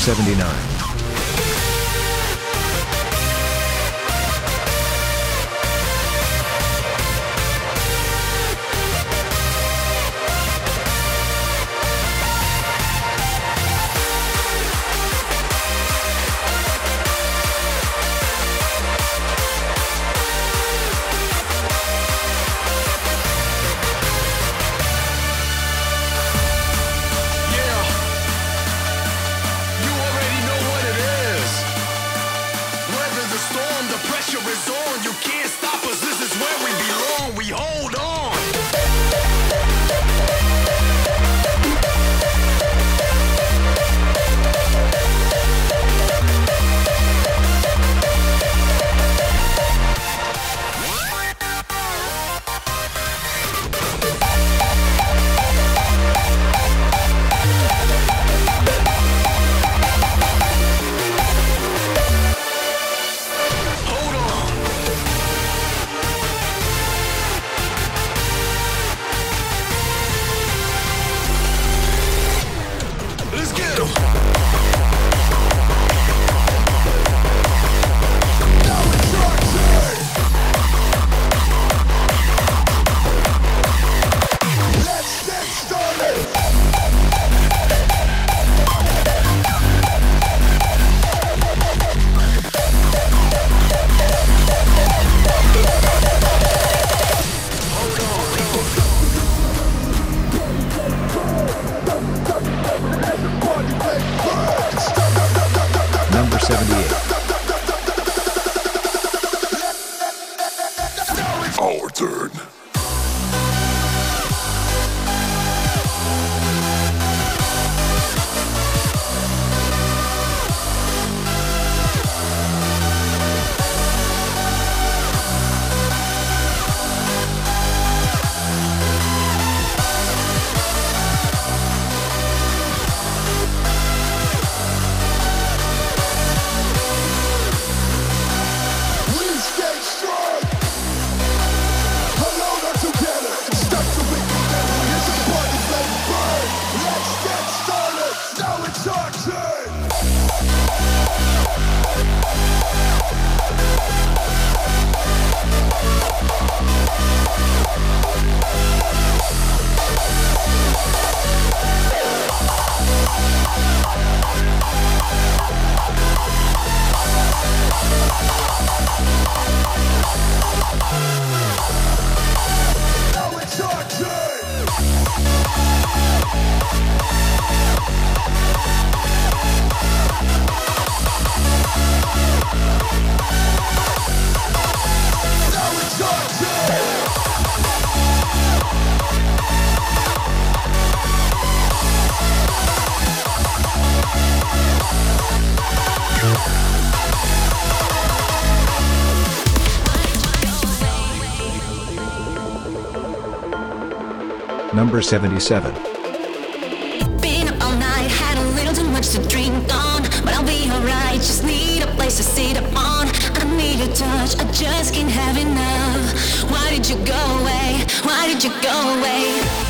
79. number 77. Been up all night, had a little too much to drink on, but I'll be alright. Just need a place to sit. I need a touch, I just can't have enough. Why did you go away? Why did you go away?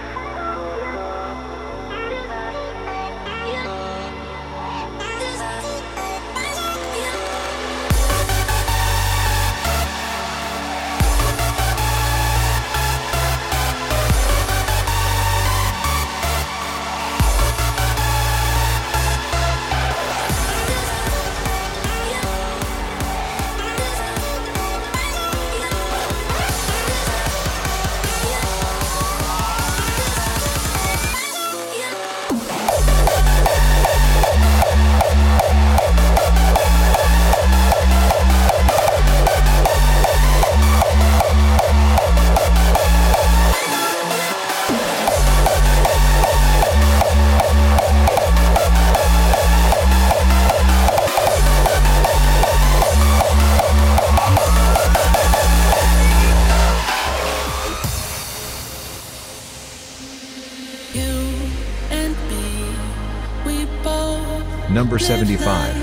Number 75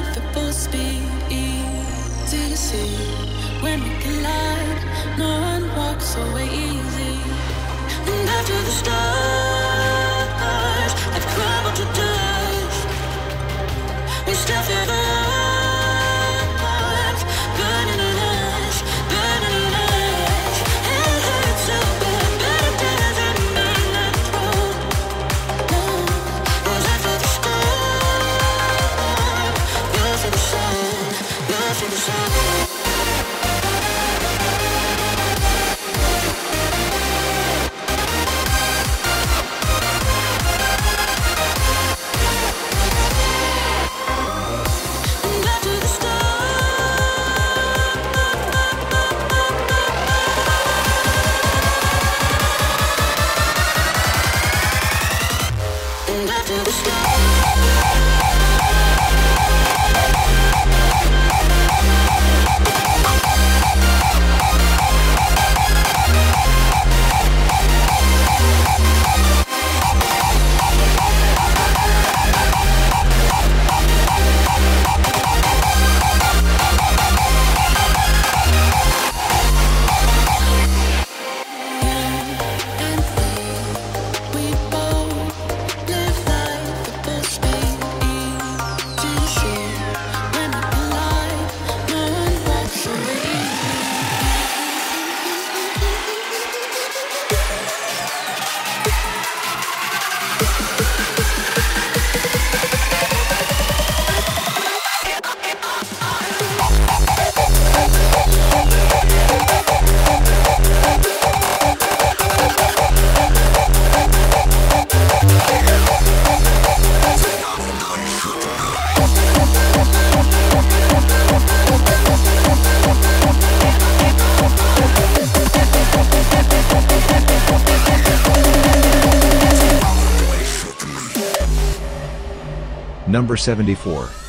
Number 74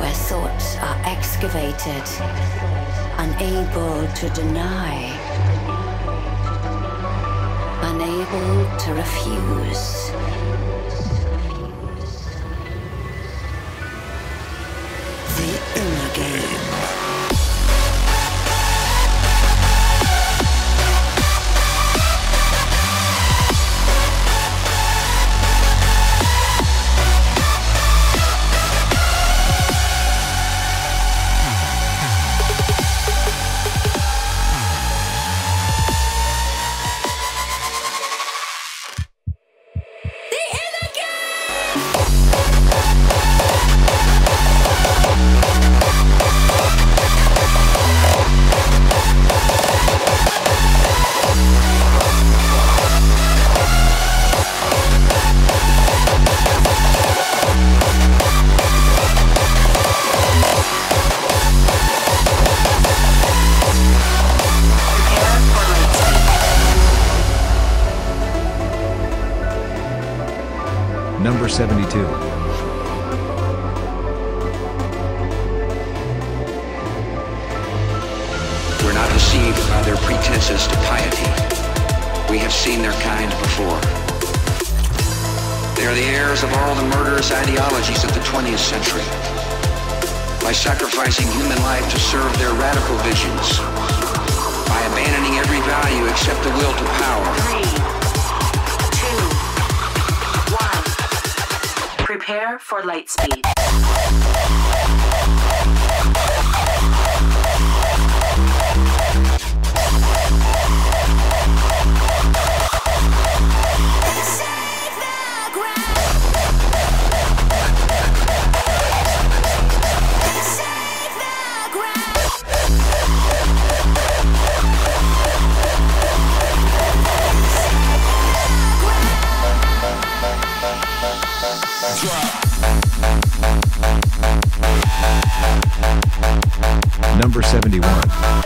Where thoughts are excavated, unable to deny, unable to refuse. Prepare for lightspeed. Number 71.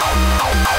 Oh, oh, oh.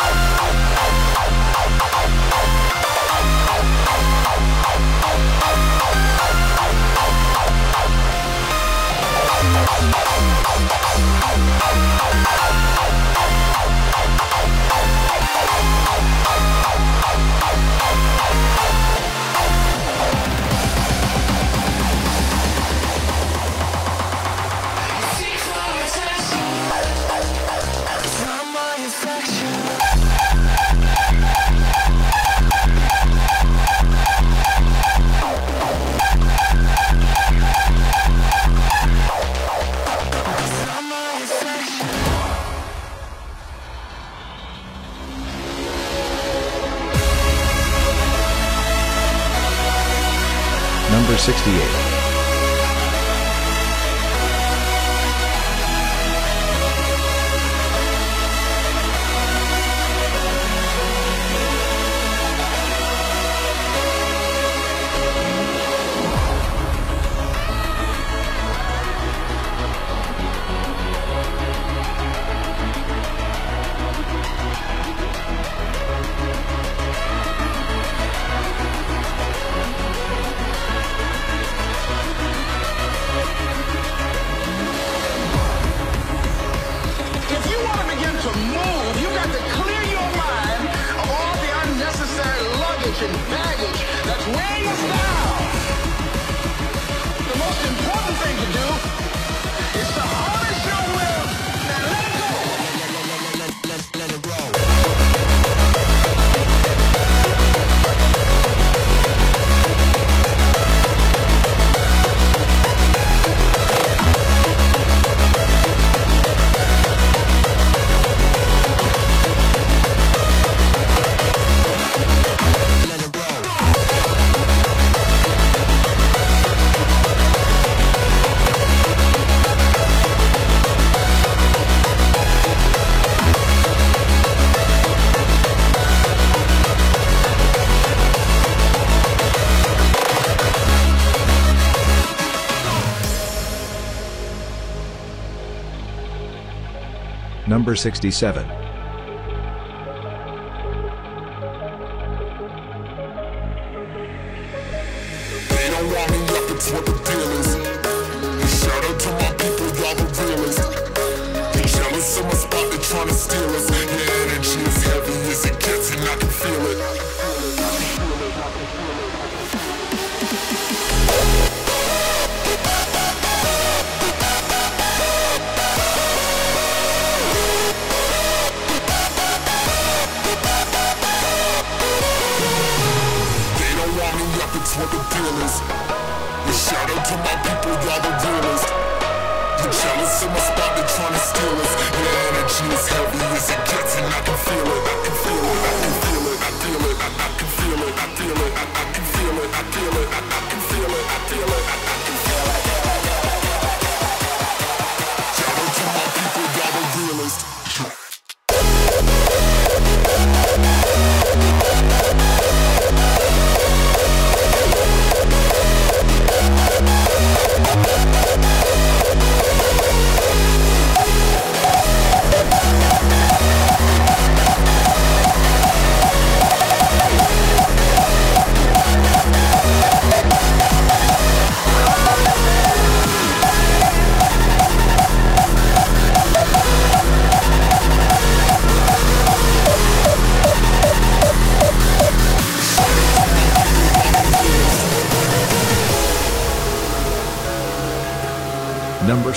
Number 67. Up, it's what the. You're jealous of my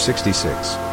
66.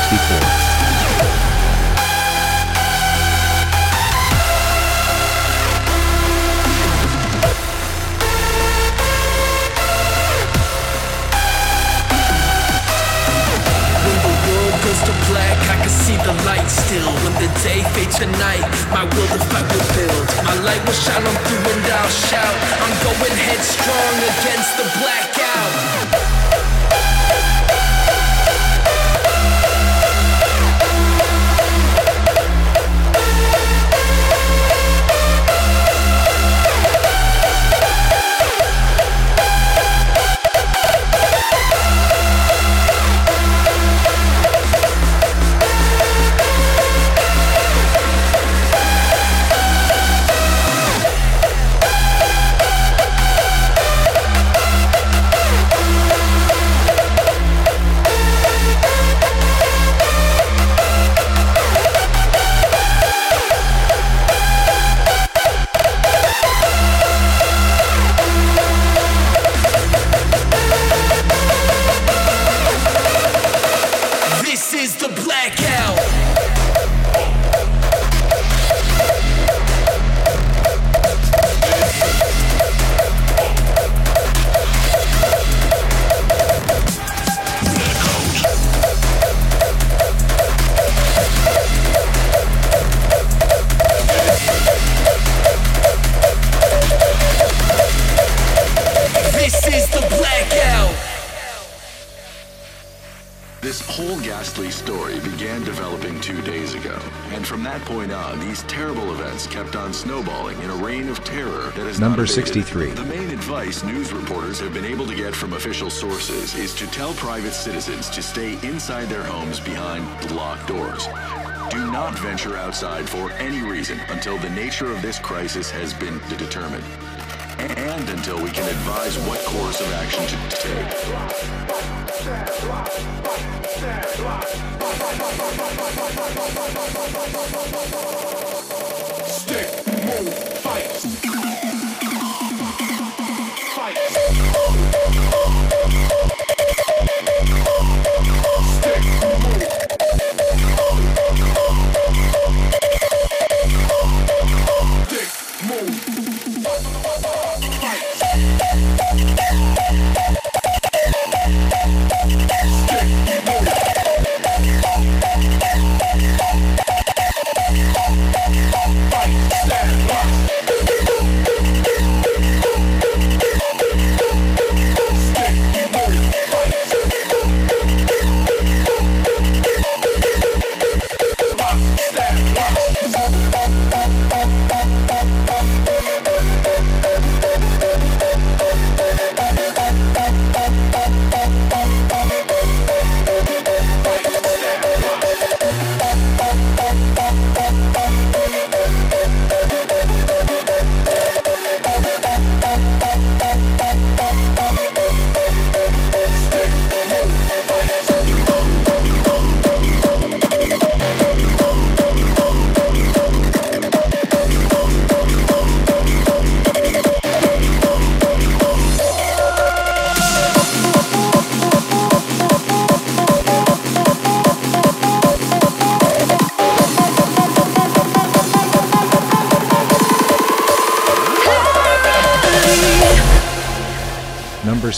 64. The main advice news reporters have been able to get from official sources is to tell private citizens to stay inside their homes behind locked doors. Do not venture outside for any reason until the nature of this crisis has been determined and until we can advise what course of action to take. Stick, move, fight.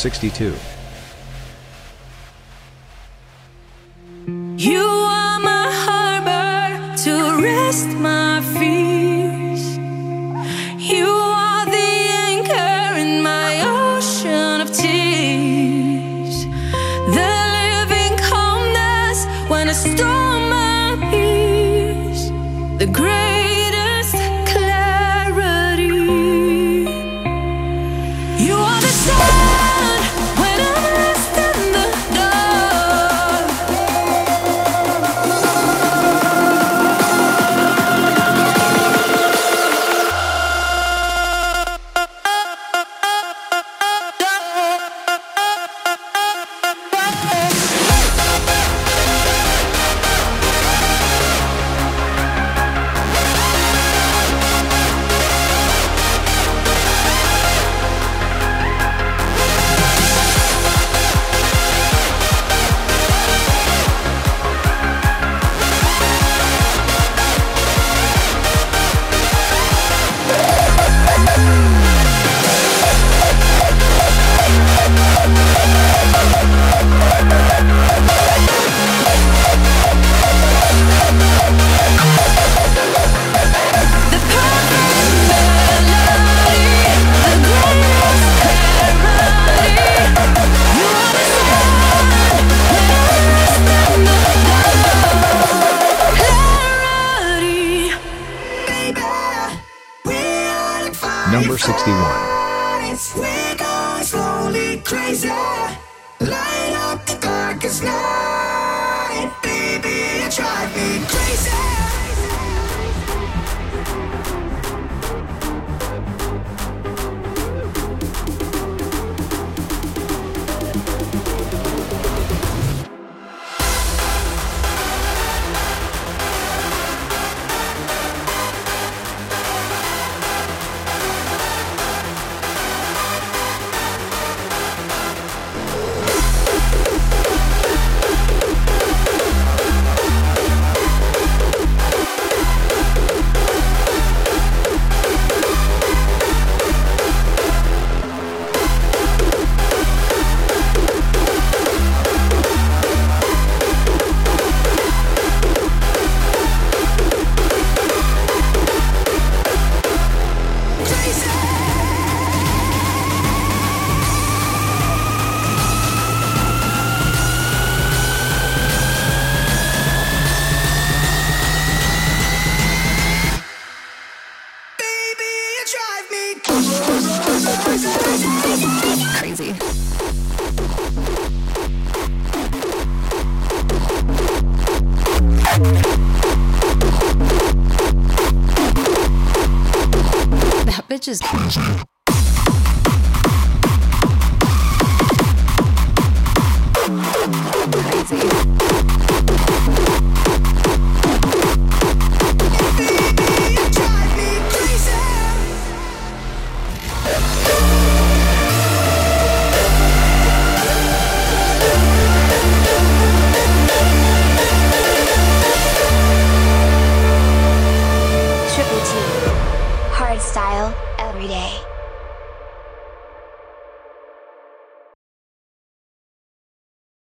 62. You are my harbor to rest my fears. You are the anchor in my ocean of tears. The living calmness when a storm appears. The greatest 61.